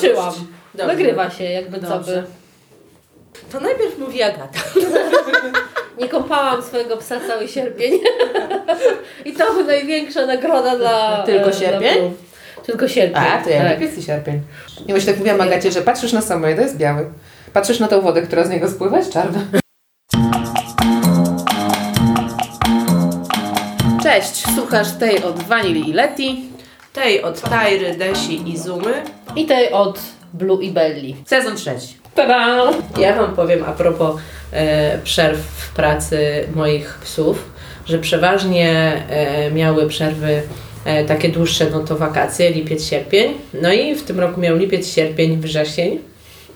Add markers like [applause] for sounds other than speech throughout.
Włączyłam. Dobrze. Nagrywa się, jakby co Dobrze. by. To najpierw mówi Agata. [laughs] Nie kąpałam swojego psa cały sierpień. [laughs] I to największa nagroda dla. Tylko e, sierpień? Dla. Tylko sierpień. A, to ja tak. lipiec i sierpień. I właśnie tak mówiłam Agacie, że patrzysz na samochód, to jest biały. Patrzysz na tą wodę, która z niego spływa, jest czarna. Cześć, słuchasz tej od Vanili i Leti. Tej od Tajry, Desi i Zumy. I tej od Blue i Belli. Sezon trzeci. Tada! Ja Wam powiem a propos e, przerw w pracy moich psów, że przeważnie e, miały przerwy e, takie dłuższe, no to wakacje, lipiec, sierpień. No i w tym roku miał lipiec, sierpień, wrzesień.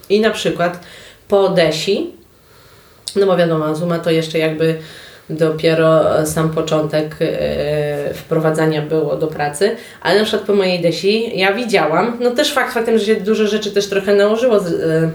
I na przykład po Desi, no bo wiadomo, Zuma to jeszcze jakby dopiero sam początek e, wprowadzania było do pracy, ale na przykład po mojej Desi ja widziałam, no też fakt faktem, że się dużo rzeczy też trochę nałożyło, e,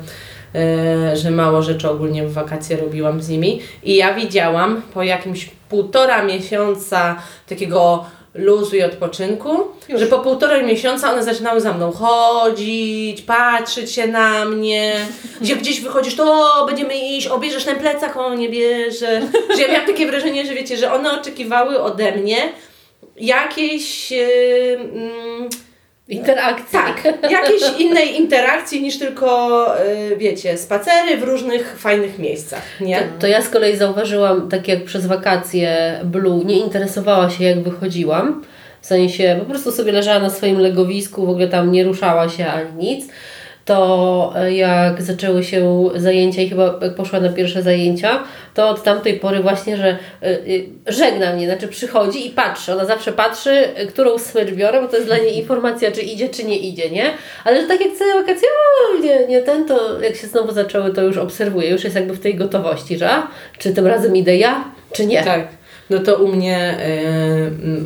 e, że mało rzeczy ogólnie w wakacje robiłam z nimi i ja widziałam po jakimś półtora miesiąca takiego luzu i odpoczynku, że po półtora miesiąca one zaczynały za mną chodzić, patrzeć się na mnie, gdzie gdzieś wychodzisz, to będziemy iść, o bierzesz ten plecak, o nie bierze, że ja miałam takie wrażenie, że wiecie, że one oczekiwały ode mnie jakiejś yy, mm, Interakcja. tak, jakiejś innej interakcji niż tylko, yy, wiecie, spacery w różnych fajnych miejscach, nie? To, to ja z kolei zauważyłam, tak jak przez wakacje Blue nie interesowała się jak wychodziłam. W sensie po prostu sobie leżała na swoim legowisku, w ogóle tam nie ruszała się ani nic. To e, jak zaczęły się zajęcia i chyba jak poszła na pierwsze zajęcia, to od tamtej pory właśnie, że y, żegna mnie, znaczy przychodzi i patrzy. Ona zawsze patrzy, którą smycz biorę, bo to jest dla niej informacja, czy idzie, czy nie idzie, nie? Ale że tak jak całe wakacje, nie, nie ten, to jak się znowu zaczęły, to już obserwuję, już jest jakby w tej gotowości, że czy tym razem idę ja, czy nie. Tak. No to u mnie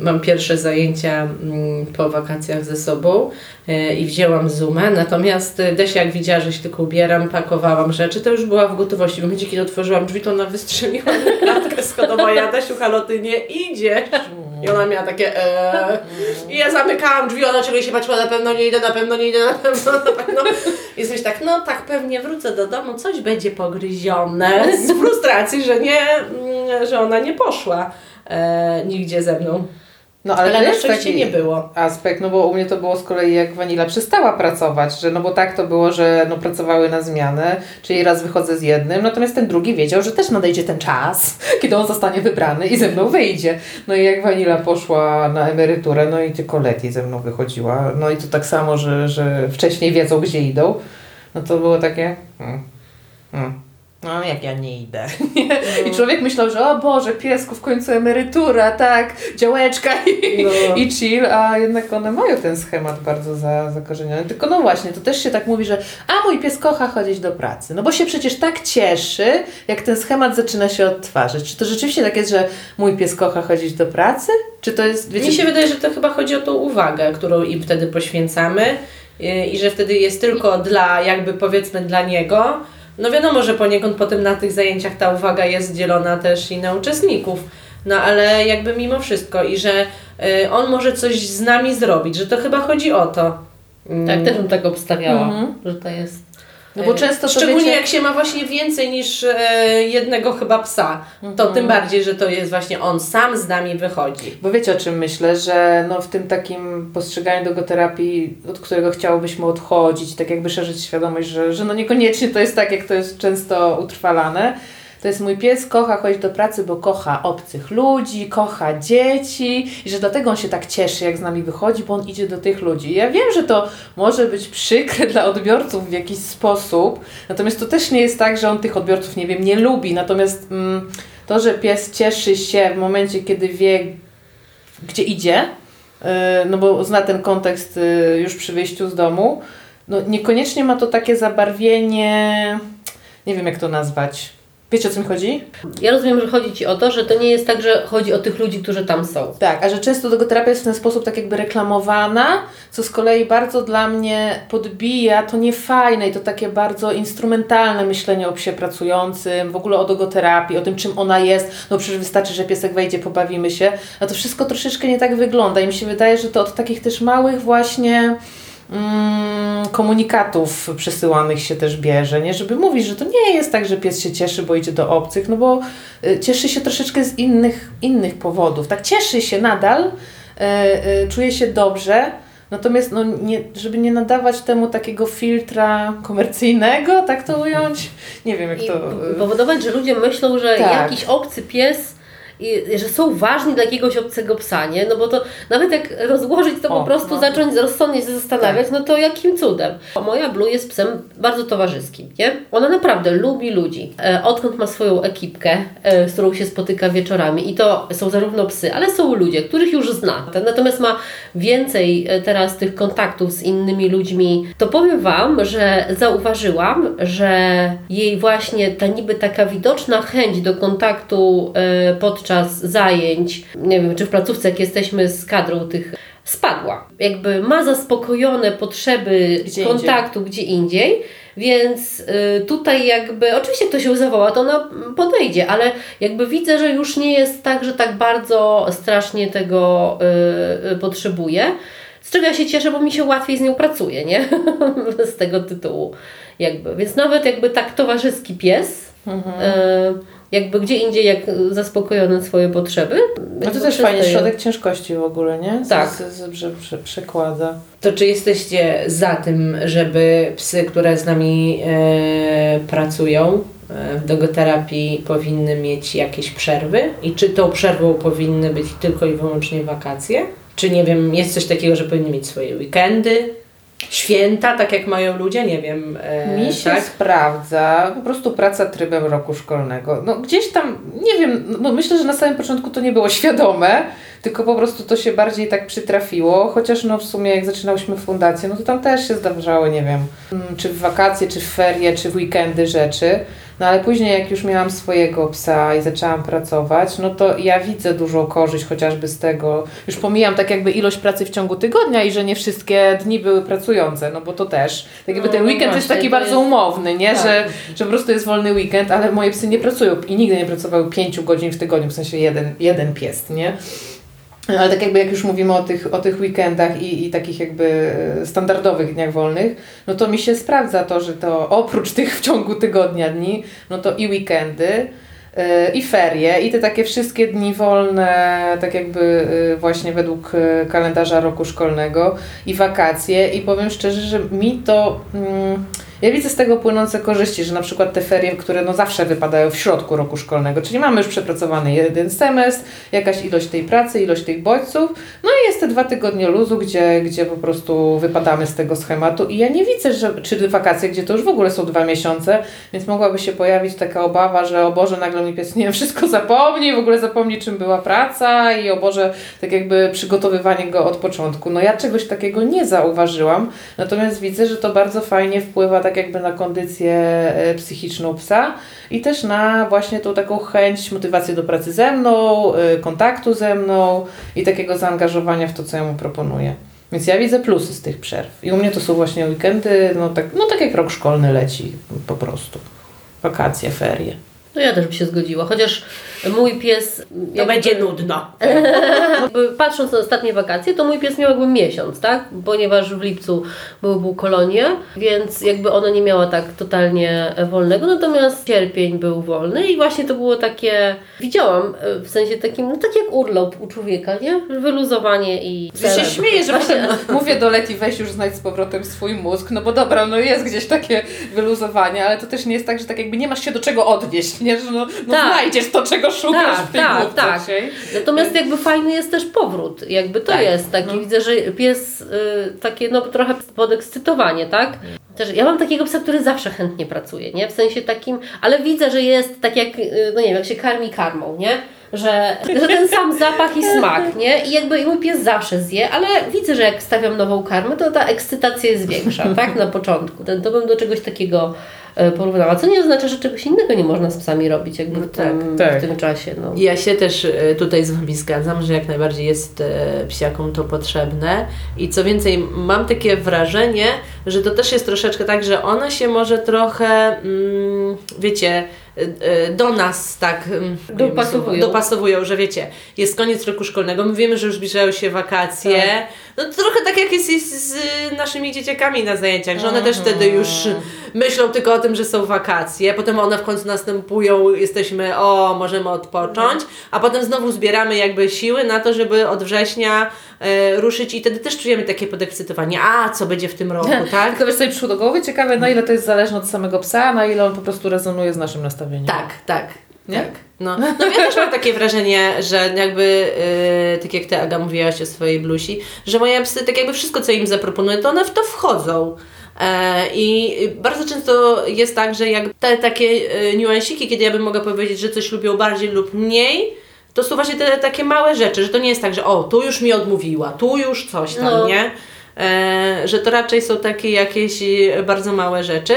y, mam pierwsze zajęcia y, po wakacjach ze sobą y, i wzięłam Zoomę, natomiast y, Desia jak widziała, że się tylko ubieram, pakowałam rzeczy, to już była w gotowości. W momencie, kiedy otworzyłam drzwi, to ona wystrzeliła mi klatkę schodową, ja Desiu, halo, ty nie idziesz. I ona miała takie. I ja zamykałam drzwi, ona ciągle się patrzyła, na pewno nie idę, na pewno nie idę, na pewno, na pewno. I coś tak, no tak, pewnie wrócę do domu, coś będzie pogryzione z frustracji, że nie, że ona nie poszła e, nigdzie ze mną. No Ale, ale, na szczęście nie było. aspekt, no bo u mnie to było z kolei jak Wanila przestała pracować, że no bo tak to było, że no pracowały na zmianę, czyli raz wychodzę z jednym, natomiast ten drugi wiedział, że też nadejdzie ten czas, [laughs] kiedy on zostanie wybrany i ze mną wyjdzie. No i jak Wanila poszła na emeryturę, no i tylko Leti ze mną wychodziła, no i to tak samo, że, że wcześniej wiedzą, gdzie idą, no to było takie... Hmm, hmm. No, jak ja nie idę. [laughs] I człowiek myślał, że o Boże, piesku, w końcu emerytura, tak, działeczka i, No. [laughs] i chill, a jednak one mają ten schemat bardzo za, zakorzeniony. Tylko no właśnie, to też się tak mówi, że a mój pies kocha chodzić do pracy. No bo się przecież tak cieszy, jak ten schemat zaczyna się odtwarzać. Czy to rzeczywiście tak jest, że mój pies kocha chodzić do pracy? Czy to jest, wiecie... Mi się wydaje, że to chyba chodzi o tą uwagę, którą im wtedy poświęcamy i, i że wtedy jest tylko dla, jakby powiedzmy dla niego. No wiadomo, że poniekąd potem na tych zajęciach ta uwaga jest dzielona też i na uczestników. No ale jakby mimo wszystko i że y, on może coś z nami zrobić, że to chyba chodzi o to. Tak, też bym tak obstawiała, Mhm. że to jest... No bo często to Szczególnie wiecie... jak się ma właśnie więcej niż e, jednego chyba psa, to Mhm. tym bardziej, że to jest właśnie on sam z nami wychodzi. Bo wiecie o czym myślę, że no w tym takim postrzeganiu dogoterapii, od którego chciałobyśmy odchodzić, tak jakby szerzyć świadomość, że, że no niekoniecznie to jest tak, jak to jest często utrwalane. To jest mój pies, kocha chodzić do pracy, bo kocha obcych ludzi, kocha dzieci i że dlatego on się tak cieszy, jak z nami wychodzi, bo on idzie do tych ludzi. Ja wiem, że to może być przykre dla odbiorców w jakiś sposób, natomiast to też nie jest tak, że on tych odbiorców, nie wiem, nie lubi. Natomiast mm, to, że pies cieszy się w momencie, kiedy wie, gdzie idzie, yy, no bo zna ten kontekst yy, już przy wyjściu z domu, no niekoniecznie ma to takie zabarwienie, nie wiem jak to nazwać. Wiecie o co mi chodzi? Ja rozumiem, że chodzi Ci o to, że to nie jest tak, że chodzi o tych ludzi, którzy tam są. Tak, a że często dogoterapia jest w ten sposób tak jakby reklamowana, co z kolei bardzo dla mnie podbija to niefajne i to takie bardzo instrumentalne myślenie o psie pracującym, w ogóle o dogoterapii, o tym czym ona jest, no przecież wystarczy, że piesek wejdzie, pobawimy się, a to wszystko troszeczkę nie tak wygląda i mi się wydaje, że to od takich też małych właśnie komunikatów przesyłanych się też bierze, nie? Żeby mówić, że to nie jest tak, że pies się cieszy, bo idzie do obcych, no bo y, cieszy się troszeczkę z innych, innych powodów. Tak, cieszy się nadal, y, y, czuje się dobrze, Natomiast, no, nie, żeby nie nadawać temu takiego filtra komercyjnego, tak to ująć, nie wiem jak I to... powodować, że ludzie myślą, że Tak. jakiś obcy pies i że są ważni dla jakiegoś obcego psa, nie? No bo to nawet jak rozłożyć, to O, po prostu no. zacząć rozsądnie się zastanawiać, no to jakim cudem. Moja Blue jest psem bardzo towarzyskim, nie? Ona naprawdę lubi ludzi. E, odkąd ma swoją ekipkę, e, z którą się spotyka wieczorami i to są zarówno psy, ale są ludzie, których już zna. Natomiast ma więcej e, teraz tych kontaktów z innymi ludźmi, to powiem Wam, że zauważyłam, że jej właśnie ta niby taka widoczna chęć do kontaktu e, podczas zajęć, nie wiem, czy w placówce, jak jesteśmy z kadrą tych, spadła. Jakby ma zaspokojone potrzeby Gdzie kontaktu gdzie indziej. Więc y, tutaj jakby, oczywiście ktoś ją zawoła, to ona podejdzie, ale jakby widzę, że już nie jest tak, że tak bardzo strasznie tego y, y, potrzebuje. Z czego ja się cieszę, bo mi się łatwiej z nią pracuje, nie? [laughs] z tego tytułu. Jakby. Więc nawet jakby tak towarzyski pies, Mhm. y, jakby gdzie indziej jak zaspokojone swoje potrzeby. No to też przestaje. środek ciężkości w ogóle, nie? Z, Tak. Z, z, że prze, przekłada. To czy jesteście za tym, żeby psy, które z nami e, pracują e, w dogoterapii powinny mieć jakieś przerwy? I czy tą przerwą powinny być tylko i wyłącznie wakacje? Czy nie wiem, jest coś takiego, że powinny mieć swoje weekendy, święta, tak jak mają ludzie? Nie wiem. E, Mi się tak? sprawdza po prostu praca trybem roku szkolnego. No gdzieś tam, nie wiem, no myślę, że na samym początku to nie było świadome, tylko po prostu to się bardziej tak przytrafiło, chociaż no w sumie jak zaczynałyśmy fundację, no to tam też się zdarzały, nie wiem, mm, czy w wakacje, czy w ferie, czy w weekendy rzeczy. No ale później jak już miałam swojego psa i zaczęłam pracować, no to ja widzę dużą korzyść chociażby z tego. Już pomijam tak jakby ilość pracy w ciągu tygodnia i że nie wszystkie dni były pracujące, no bo to też. Tak jakby No, ten no weekend jest taki bardzo jest- umowny, nie? Tak. Że, że po prostu jest wolny weekend, ale moje psy nie pracują i nigdy nie pracowały 5 godzin w tygodniu, w sensie jeden, jeden pies, nie? Ale tak jakby jak już mówimy o tych, o tych weekendach i, i takich jakby e, standardowych dniach wolnych, no to mi się sprawdza to, że to oprócz tych w ciągu tygodnia dni, no to i weekendy, e, i ferie, i te takie wszystkie dni wolne, tak jakby e, właśnie według kalendarza roku szkolnego, i wakacje. I powiem szczerze, że mi to. Mm, ja widzę z tego płynące korzyści, że na przykład te ferie, które no zawsze wypadają w środku roku szkolnego, czyli mamy już przepracowany jeden semestr, jakaś ilość tej pracy, ilość tych bodźców, no i jest te dwa tygodnie luzu, gdzie, gdzie po prostu wypadamy z tego schematu i ja nie widzę, że, czy wakacje, gdzie to już w ogóle są dwa miesiące, więc mogłaby się pojawić taka obawa, że o Boże, nagle mi pies nie wiem, wszystko zapomni, w ogóle zapomni czym była praca i o Boże, tak jakby przygotowywanie go od początku. No ja czegoś takiego nie zauważyłam, natomiast widzę, że to bardzo fajnie wpływa tak jakby na kondycję e, psychiczną psa i też na właśnie tą taką chęć, motywację do pracy ze mną, e, kontaktu ze mną i takiego zaangażowania w to, co ja mu proponuję. Więc ja widzę plusy z tych przerw. I u mnie to są właśnie weekendy, no tak, no tak jak rok szkolny leci po prostu. Wakacje, ferie. No ja też bym się zgodziła, chociaż mój pies... To będzie nudno. [laughs] Patrząc na ostatnie wakacje, to mój pies miał jakby miesiąc, tak? Ponieważ w lipcu były półkolonie, więc jakby ona nie miała tak totalnie wolnego, natomiast sierpień był wolny i właśnie to było takie, widziałam e, w sensie takim, no tak jak urlop u człowieka, nie? Wyluzowanie i... Ja się śmieję, że właśnie [laughs] mówię do Leti, weź już znajdź z powrotem swój mózg, no bo dobra, no jest gdzieś takie wyluzowanie, ale to też nie jest tak, że tak jakby nie masz się do czego odnieść, nie? Że no, no Tak. znajdziesz to, czego szukasz Tak, w tej tak, główce tak. Natomiast jakby fajny jest też powrót, jakby to Tak. jest taki, No. widzę, że pies y, takie no trochę podekscytowanie, tak? Też ja mam takiego psa, który zawsze chętnie pracuje, nie? W sensie takim, ale widzę, że jest tak jak, y, no nie wiem, jak się karmi karmą, nie? Że, że ten sam zapach i smak, nie? I jakby mój pies zawsze zje, ale widzę, że jak stawiam nową karmę, to ta ekscytacja jest większa, tak? Na początku. Ten, to bym do czegoś takiego porównała. Co nie oznacza, że czegoś innego nie można z psami robić, jakby w, tak, tym, tak. w tym czasie. No. Ja się też e, tutaj z Wami zgadzam, że jak najbardziej jest e, psiakom to potrzebne. I co więcej, mam takie wrażenie, że to też jest troszeczkę tak, że one się może trochę, mm, wiecie, e, e, do nas tak mm, Dopasowują. dopasowują, że wiecie, jest koniec roku szkolnego, my wiemy, że już zbliżają się wakacje, no to trochę tak jak jest, z naszymi dzieciakami na zajęciach, że one też wtedy już myślą tylko o tym, że są wakacje, potem one w końcu następują, jesteśmy, o, możemy odpocząć, a potem znowu zbieramy jakby siły na to, żeby od września e, ruszyć i wtedy też czujemy takie podekscytowanie, a co będzie w tym roku, [laughs] tak? Tylko wiesz, sobie przyszło do głowy, ciekawe na ile to jest zależne od samego psa, na ile on po prostu rezonuje z naszym nastawieniem. Tak, tak. Nie? Tak. No. [laughs] no ja też mam takie wrażenie, że jakby, yy, tak jak Ty Aga mówiłaś o swojej blusi, że moje psy, tak jakby wszystko co im zaproponuję, to one w to wchodzą. E, I bardzo często jest tak, że jak te takie e, niuansiki, kiedy ja bym mogła powiedzieć, że coś lubią bardziej lub mniej, to są właśnie te takie małe rzeczy, że to nie jest tak, że o, tu już mi odmówiła, tu już coś tam, No. nie? E, że to raczej są takie jakieś e, bardzo małe rzeczy,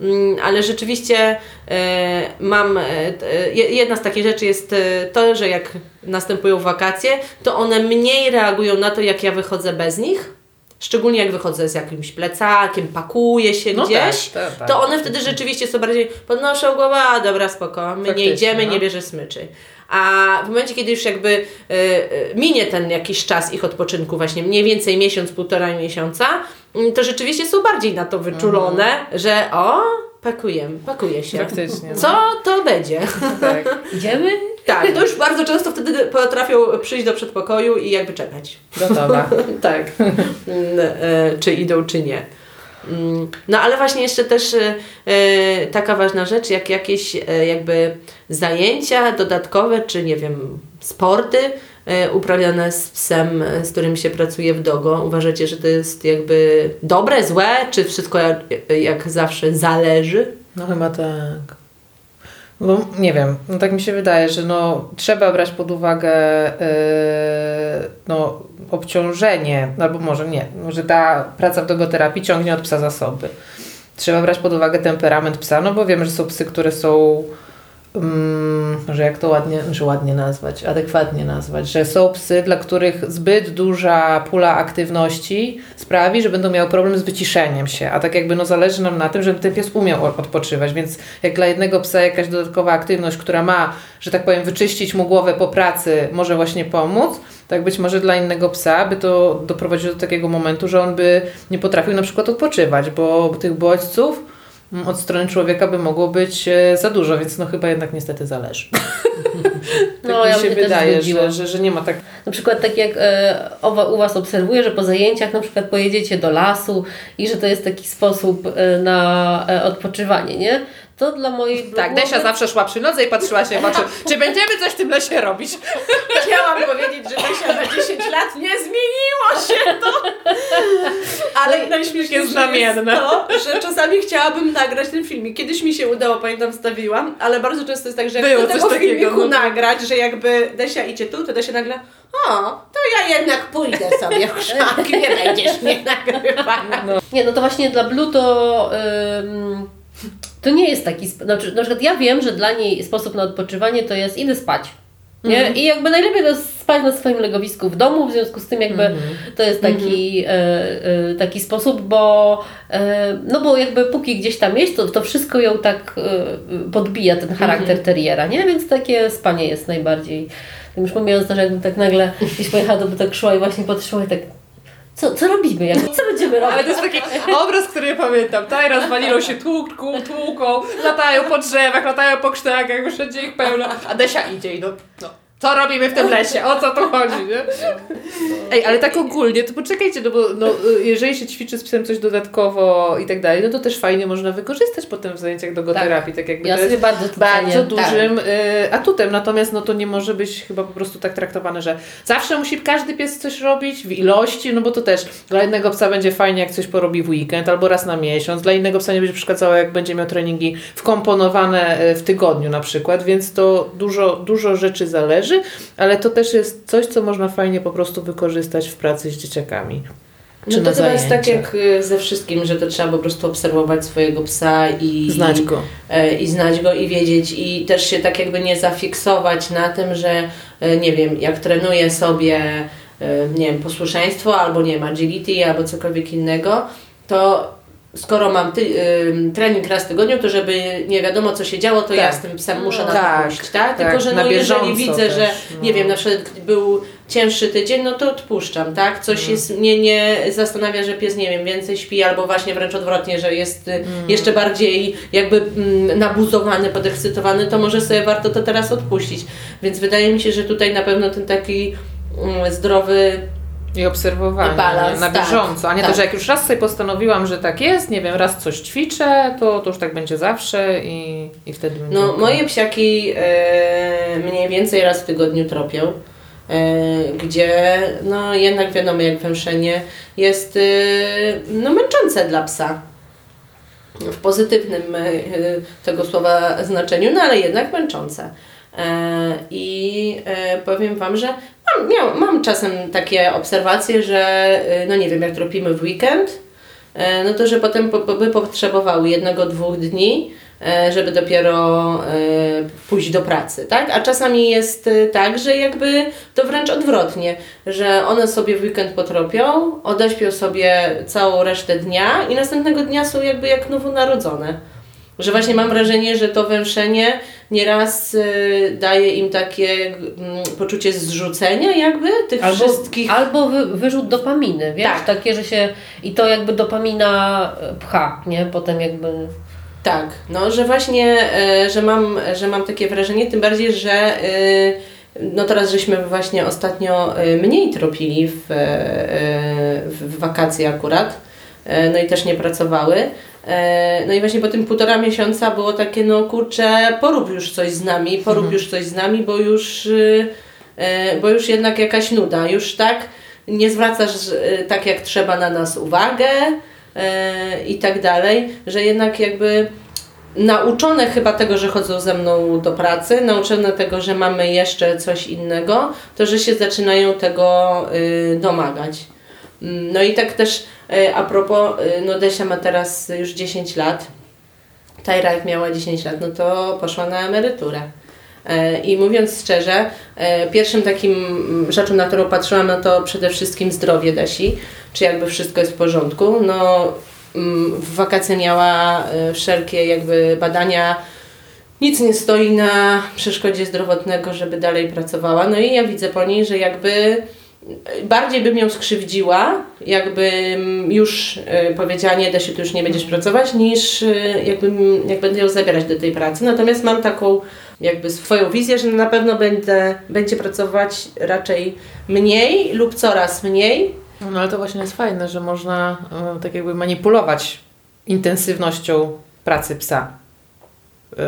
Mm, ale rzeczywiście e, mam, jedna z takich rzeczy jest to, że jak następują wakacje, to one mniej reagują na to, jak ja wychodzę bez nich. Szczególnie jak wychodzę z jakimś plecakiem, pakuję się No gdzieś, tak, tak, tak. to one wtedy rzeczywiście są bardziej podnoszą głowę, a dobra, spoko, my nie idziemy, no. nie bierze smyczy. A w momencie, kiedy już jakby y, y, minie ten jakiś czas ich odpoczynku, właśnie mniej więcej miesiąc, półtora miesiąca, mm, to rzeczywiście są bardziej na to wyczulone, że o, pakujemy, pakuje się. Faktycznie. no. Co to będzie? Tak. [laughs] Idziemy? Tak, to już bardzo często wtedy potrafią przyjść do przedpokoju i jakby czekać. Gotowa. [laughs] tak. [laughs] Mm, e, czy idą, czy nie. Mm, No ale właśnie jeszcze też e, e, taka ważna rzecz, jak jakieś e, jakby zajęcia dodatkowe, czy nie wiem, sporty uprawiane z psem, z którym się pracuje w dogo. Uważacie, że to jest jakby dobre, złe, czy wszystko jak, jak zawsze zależy? No chyba tak. Bo nie wiem, no tak mi się wydaje, że no, trzeba brać pod uwagę yy, no, obciążenie, albo może nie, może ta praca w dogoterapii ciągnie od psa zasoby. Trzeba brać pod uwagę temperament psa, no bo wiemy, że są psy, które są że jak to ładnie, że ładnie nazwać, adekwatnie nazwać, że są psy, dla których zbyt duża pula aktywności sprawi, że będą miały problem z wyciszeniem się, a tak jakby no zależy nam na tym, żeby ten pies umiał odpoczywać, więc jak dla jednego psa jakaś dodatkowa aktywność, która ma, że tak powiem, wyczyścić mu głowę po pracy, może właśnie pomóc, tak być może dla innego psa by to doprowadziło do takiego momentu, że on by nie potrafił na przykład odpoczywać, bo tych bodźców mm, od strony człowieka by mogło być e, za dużo, więc no chyba jednak niestety zależy. [laughs] tak No, mi ja się wydaje, że, że, że nie ma tak... Na przykład tak jak e, u Was obserwuję, że po zajęciach na przykład pojedziecie do lasu i że to jest taki sposób e, na odpoczywanie, nie? To dla mojej [laughs] Tak, Desia zawsze szła przy nodze i patrzyła się w oczy, [laughs] czy będziemy coś w tym lesie robić? [laughs] Chciałam powiedzieć, że Basia na 10 lat nie zmieniło się to. Ale najśmieszniej myślę, że znamienne. jest To, że czasami chciałabym nagrać ten filmik. Kiedyś mi się udało, pamiętam, wstawiłam, ale bardzo często jest tak, że jak Było tego takiego, filmiku no. nagrać, że jakby Desia idzie tu, to Desia nagle o, to ja jednak pójdę sobie w krzak, nie będziesz mnie nagrywana. Nie, no to właśnie dla Blue to, ym, to nie jest taki. Znaczy, na przykład ja wiem, że dla niej sposób na odpoczywanie to jest idę spać. Nie? I jakby najlepiej to spać na swoim legowisku w domu, w związku z tym jakby to jest taki, e, e, taki sposób, bo e, no bo jakby póki gdzieś tam jest, to, to wszystko ją tak e, podbija ten charakter teriera, nie? Więc takie spanie jest najbardziej. Już pomijając to, że jakbym tak nagle gdzieś pojechała do tak szła i właśnie patrzyła i tak co, co robimy? Jak, co będziemy robić? Ale to jest taki obraz, który pamiętam. Tak, rozwalilą się tłuką, tłuką, latają po drzewach, latają po krzakach, wszędzie ich pełno. A Desia idzie i no, no. Co robimy w tym lesie? O co tu chodzi, nie? Ej, ale tak ogólnie, to poczekajcie, no bo no, jeżeli się ćwiczy z psem coś dodatkowo i tak dalej, no to też fajnie można wykorzystać potem w zajęciach dogoterapii, tak, jakby Ja to jest bardzo to bardzo dużym y, atutem, natomiast no to nie może być chyba po prostu tak traktowane, że zawsze musi każdy pies coś robić w ilości, no bo to też dla jednego psa będzie fajnie, jak coś porobi w weekend albo raz na miesiąc, dla innego psa nie będzie przeszkadzało, jak będzie miał treningi wkomponowane y, w tygodniu na przykład, więc to dużo, dużo rzeczy zależy, ale to też jest coś, co można fajnie po prostu wykorzystać w pracy z dzieciakami. Czy No to chyba jest tak jak y, ze wszystkim, że to trzeba po prostu obserwować swojego psa i Znać go. e, i znać go i wiedzieć i też się tak jakby nie zafiksować na tym, że e, nie wiem, jak trenuję sobie e, nie wiem, posłuszeństwo albo nie wiem, agility albo cokolwiek innego, to skoro mam ty, ym, trening raz w tygodniu, to żeby nie wiadomo co się działo, to ja Tak. z tym psem muszę na Tak, to pójść, tak? tak, Tylko, że no jeżeli widzę, też, że no. nie wiem, na przykład był cięższy tydzień, no to odpuszczam, tak? Coś Mm. jest, mnie nie zastanawia, że pies, nie wiem, więcej śpi, albo właśnie wręcz odwrotnie, że jest y, Mm. jeszcze bardziej jakby mm, nabuzowany, podekscytowany, to może sobie warto to teraz odpuścić. Więc wydaje mi się, że tutaj na pewno ten taki mm, zdrowy I obserwowanie Balans, na tak, bieżąco, a nie tak. to, że jak już raz sobie postanowiłam, że tak jest, nie wiem, raz coś ćwiczę, to, to już tak będzie zawsze i, i wtedy będzie No, okej. moje psiaki e, mniej więcej raz w tygodniu tropią, e, gdzie no jednak wiadomo jak węszenie jest e, no męczące dla psa. W pozytywnym tego słowa znaczeniu, no ale jednak męczące. E, I e, powiem Wam, że mam, miał, mam czasem takie obserwacje, że e, no nie wiem, jak tropimy w weekend, no to że potem po, po, by potrzebowały jednego, dwóch dni, żeby dopiero pójść do pracy, tak? A czasami jest tak, że jakby to wręcz odwrotnie, że one sobie w weekend potropią, odeśpią sobie całą resztę dnia i następnego dnia są jakby jak nowonarodzone. Że właśnie mam wrażenie, że to węszenie nieraz y, daje im takie mm, poczucie zrzucenia jakby tych Albo, wszystkich albo wy, wyrzut dopaminy, wiesz? Tak. Takie, że się. I to jakby dopamina e, pcha, nie? Potem jakby. Tak, no, że właśnie, e, że mam, że mam takie wrażenie, tym bardziej, że e, no teraz żeśmy właśnie ostatnio e, mniej tropili w, w wakacje akurat, no i też nie pracowały. E, No i właśnie po tym półtora miesiąca było takie, no kurczę, porób już coś z nami, porób już coś z nami, bo już, y, e, bo już jednak jakaś nuda, już tak nie zwracasz e, tak jak trzeba na nas uwagę e, i tak dalej, że jednak jakby nauczone chyba tego, że chodzą ze mną do pracy, nauczone tego, że mamy jeszcze coś innego, to że się zaczynają tego y, domagać. Mm, No i tak też y, a propos, y, no Desia ma teraz już 10 lat, Tajra jak miała 10 lat, no to poszła na emeryturę. E, I mówiąc szczerze, e, pierwszym takim mm, rzeczą, na którą patrzyłam, no to przede wszystkim zdrowie Desi, czy jakby wszystko jest w porządku. No, mm, w wakacje miała e, wszelkie jakby badania, nic nie stoi na przeszkodzie zdrowotnego, żeby dalej pracowała. No i ja widzę po niej, że jakby bardziej bym ją skrzywdziła, jakbym już y, powiedziała, nie, Desiu, ty już nie będziesz pracować, niż y, jakbym, jak będę ją zabierać do tej pracy. Natomiast mam taką jakby swoją wizję, że na pewno będę, będzie pracować raczej mniej lub coraz mniej. No ale to właśnie jest fajne, że można e, tak jakby manipulować intensywnością pracy psa. E,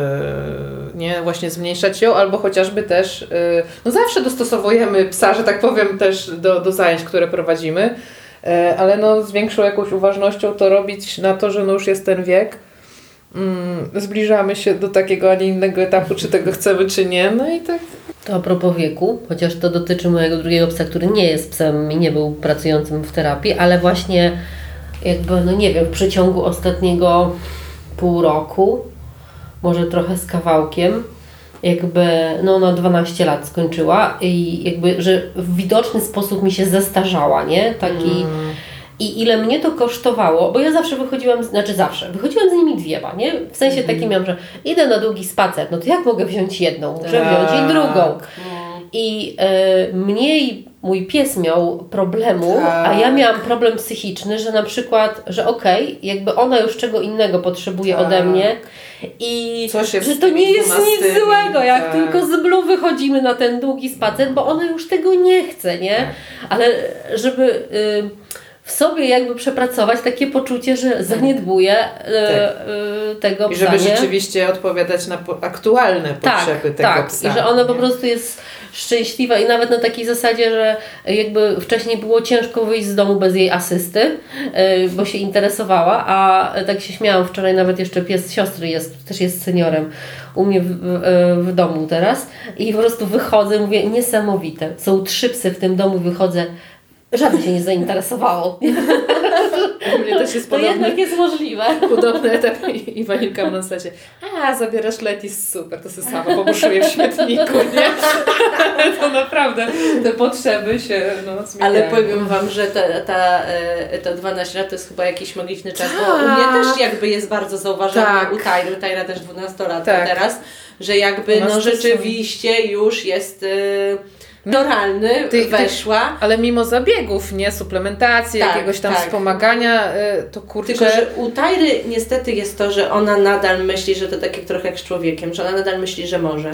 nie właśnie zmniejszać ją, albo chociażby też, e, no zawsze dostosowujemy psa, że tak powiem, też do, do zajęć, które prowadzimy, e, ale no z większą jakąś uważnością to robić na to, że no już jest ten wiek. Mm, Zbliżamy się do takiego, a nie innego etapu, czy tego chcemy, czy nie. No i tak To a propos wieku, chociaż to dotyczy mojego drugiego psa, który nie jest psem i nie był pracującym w terapii, ale właśnie jakby, no nie wiem, w przeciągu ostatniego pół roku, może trochę z kawałkiem, jakby, no ona 12 lat skończyła i jakby, że w widoczny sposób mi się zestarzała, nie? Taki... I ile mnie to kosztowało, bo ja zawsze wychodziłam, znaczy zawsze, wychodziłam z nimi dwiema, nie? W sensie takim miałam, że idę na długi spacer, no to jak mogę wziąć jedną? Muszę wziąć i drugą. I e, mniej mój pies miał problemu, a ja Tak. miałam problem psychiczny, że na przykład, że okej, jakby ona już czego innego potrzebuje Tak. ode mnie i że to nie jest nic złego, jak tak. tylko z Blue wychodzimy na ten długi spacer, bo ona już tego nie chce, nie? Tak. Ale żeby y, w sobie jakby przepracować takie poczucie, że zaniedbuję y, y, tego Tak. I psa, żeby nie? rzeczywiście odpowiadać na aktualne potrzeby tego tak. psa. I że ona po prostu jest szczęśliwa i nawet na takiej zasadzie, że jakby wcześniej było ciężko wyjść z domu bez jej asysty, yy, bo się interesowała, a tak się śmiałam wczoraj, nawet jeszcze pies siostry jest, też jest seniorem u mnie w, w, w domu teraz i po prostu wychodzę, mówię niesamowite, są trzy psy w tym domu, wychodzę, żadne się nie zainteresowało. [laughs] U mnie też jest To podobny, jednak jest możliwe. podobny etap i, ma na zasadzie a, zabierasz Letis, super, to sobie sama pobuszuję w śmietniku, nie? to naprawdę te potrzeby się no, zmieniają. Ale powiem Wam, że ta, ta, e, ta 12 lat to jest chyba jakiś magiczny czas, bo u mnie Tak. też jakby jest bardzo zauważalne Tak. u Tajry, Tajra też 12 lat Tak. teraz, że jakby no to są- rzeczywiście już jest e, Doralny Ty- ty- weszła. Ale mimo zabiegów, nie? Suplementacji, Tak, jakiegoś tam tak. wspomagania, y, to kurczę... Tylko, że u Tajry niestety jest to, że ona nadal myśli, że to tak jak trochę jak z człowiekiem, że ona nadal myśli, że może.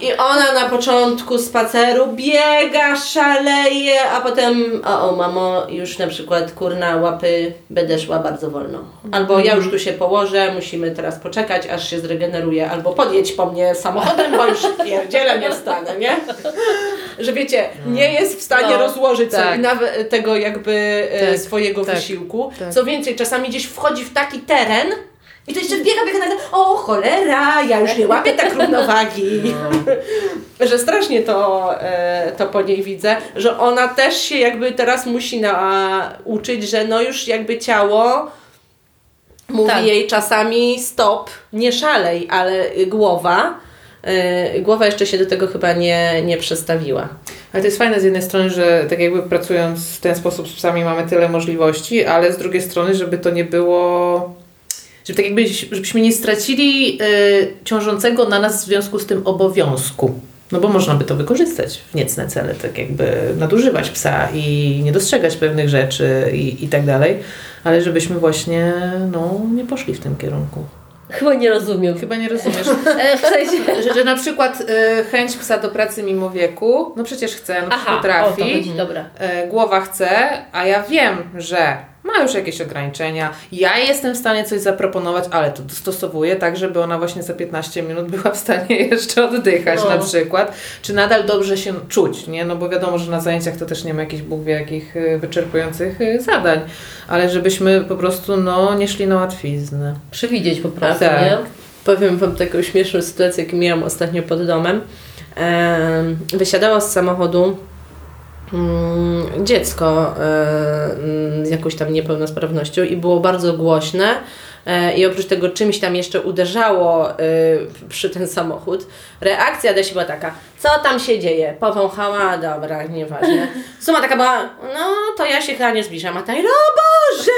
I ona na początku spaceru biega, szaleje, a potem o, o mamo, już na przykład kurna łapy będę szła bardzo wolno. Albo ja już tu się położę, musimy teraz poczekać, aż się zregeneruje, albo podjedź po mnie samochodem, bo już pierdziele nie wstanę, nie? Że wiecie, nie jest w stanie No, rozłożyć tak. sobie nawet tego jakby e, Tak, swojego tak, wysiłku. tak. Co więcej, czasami gdzieś wchodzi w taki teren, i to jeszcze biega, biega nagle, o cholera, ja już nie łapię tak równowagi. [laughs] że strasznie to, e, to po niej widzę, że ona też się jakby teraz musi nauczyć, że no już jakby ciało mówi Tak. jej czasami stop, nie szalej, ale głowa, głowa jeszcze się do tego chyba nie, nie przestawiła. Ale to jest fajne z jednej strony, że tak jakby pracując w ten sposób z psami mamy tyle możliwości, ale z drugiej strony, żeby to nie było... Żeby tak jakby, żebyśmy nie stracili y, ciążącego na nas w związku z tym obowiązku. No bo można by to wykorzystać w niecne cele, tak jakby nadużywać psa i nie dostrzegać pewnych rzeczy i, i tak dalej, ale żebyśmy właśnie no, nie poszli w tym kierunku. Chyba nie rozumiem. Chyba nie rozumiesz. [laughs] E, w sensie... [laughs] że, że na przykład y, chęć psa do pracy mimo wieku, no przecież chce, no Aha, potrafi. o to chodzi, dobra. E, głowa chce, a ja wiem, że ma już jakieś ograniczenia. Ja jestem w stanie coś zaproponować, ale to dostosowuję tak, żeby ona właśnie za 15 minut była w stanie [laughs] jeszcze oddychać No. na przykład. Czy nadal dobrze się czuć, nie? No bo wiadomo, że na zajęciach to też nie ma jakichś Bóg wie jakich e, wyczerpujących e, zadań, ale żebyśmy po prostu no nie szli na łatwiznę. Przewidzieć po prostu, Tak. nie? Powiem Wam taką śmieszną sytuację, jaką miałam ostatnio pod domem. Em, Wysiadało z samochodu dziecko e, mm, z jakąś tam niepełnosprawnością i było bardzo głośne. E, I oprócz tego czymś tam jeszcze uderzało e, przy ten samochód. Reakcja Adesi była taka, co tam się dzieje? Powąchała, dobra, nieważne. Suma taka była, no to ja się chyba nie zbliżam, a ta, o Boże!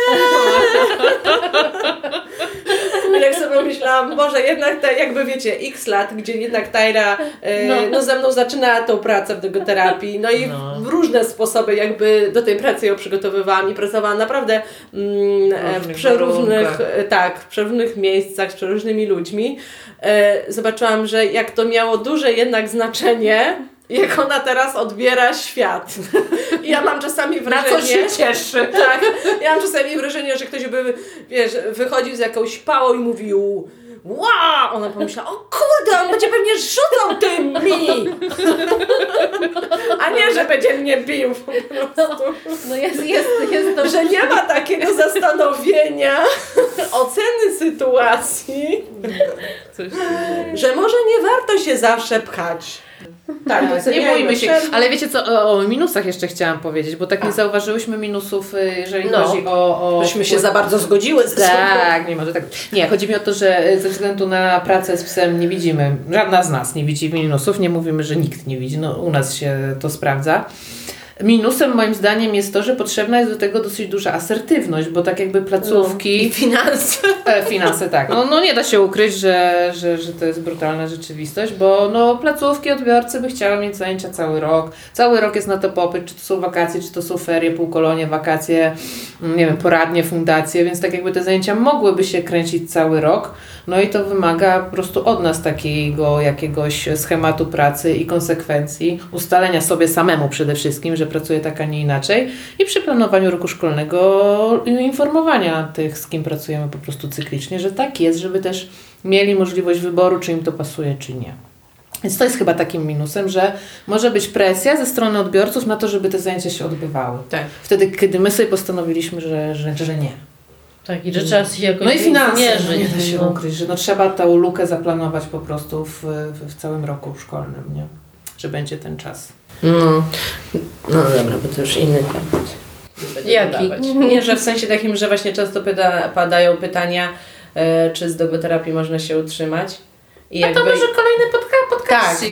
I [laughs] tak sobie myślałam, Boże, jednak te, jakby wiecie, x lat, gdzie jednak Tajra e, no. No. ze mną zaczyna tą pracę w dogoterapii, no i No. w różne sposoby jakby do tej pracy ją przygotowywałam i pracowałam naprawdę mm, e, w różnych przeróżnych, e, tak, w przeróżnych miejscach, z przeróżnymi ludźmi. E, zobaczyłam, że jak to miało duże jednak znaczenie, jak ona teraz odbiera świat. I ja mam czasami Na wrażenie... co się cieszy? Tak, ja mam czasami wrażenie, że ktoś by, wiesz, wychodził z jakąś pałą i mówił Wow! Ona pomyślała, o kurde, on będzie pewnie rzucał tymi! A nie, że będzie mnie bił po prostu. No jest, jest, jest to... Że nie ma takiego zastanowienia, oceny sytuacji, Coś... że może nie warto się zawsze pchać. Tak, nie doceniajmy bójmy się. Ale wiecie co, o, minusach jeszcze chciałam powiedzieć, bo tak nie zauważyłyśmy minusów, y, jeżeli No. chodzi o... o Myśmy się za bardzo zgodziły z sobą. Tak, nie może tak. Nie, chodzi mi o to, że ze względu na pracę z psem nie widzimy, żadna z nas nie widzi minusów, nie mówimy, że nikt nie widzi, no u nas się to sprawdza. Minusem moim zdaniem jest to, że potrzebna jest do tego dosyć duża asertywność, bo tak jakby placówki... I finanse. E, finanse, tak. No, no nie da się ukryć, że, że, że to jest brutalna rzeczywistość, bo no, placówki, odbiorcy by chciały mieć zajęcia cały rok. Cały rok jest na to popyt, czy to są wakacje, czy to są ferie, półkolonie, wakacje, mm, nie wiem, poradnie, fundacje, więc tak jakby te zajęcia mogłyby się kręcić cały rok. No i to wymaga po prostu od nas takiego jakiegoś schematu pracy i konsekwencji, ustalenia sobie samemu przede wszystkim, że pracuję tak, a nie inaczej i przy planowaniu roku szkolnego informowania tych, z kim pracujemy po prostu cyklicznie, że tak jest, żeby też mieli możliwość wyboru, czy im to pasuje, czy nie. Więc to jest chyba takim minusem, że może być presja ze strony odbiorców na to, żeby te zajęcia się odbywały. Tak. Wtedy, kiedy my sobie postanowiliśmy, że, że, że nie. Tak, i że trzeba się jakoś No i finanse, zmierzyć. no nie da się no. ukryć, że no trzeba tą lukę zaplanować po prostu w, w, w całym roku szkolnym, nie? Że będzie ten czas. No, no dobra, bo to już inny temat. Nie będę Jaki? dodawać. [laughs] Nie, że w sensie takim, że właśnie często pyta, padają pytania, e, czy z dogoterapii można się utrzymać. I A to może kolejny podca- podcast. tak,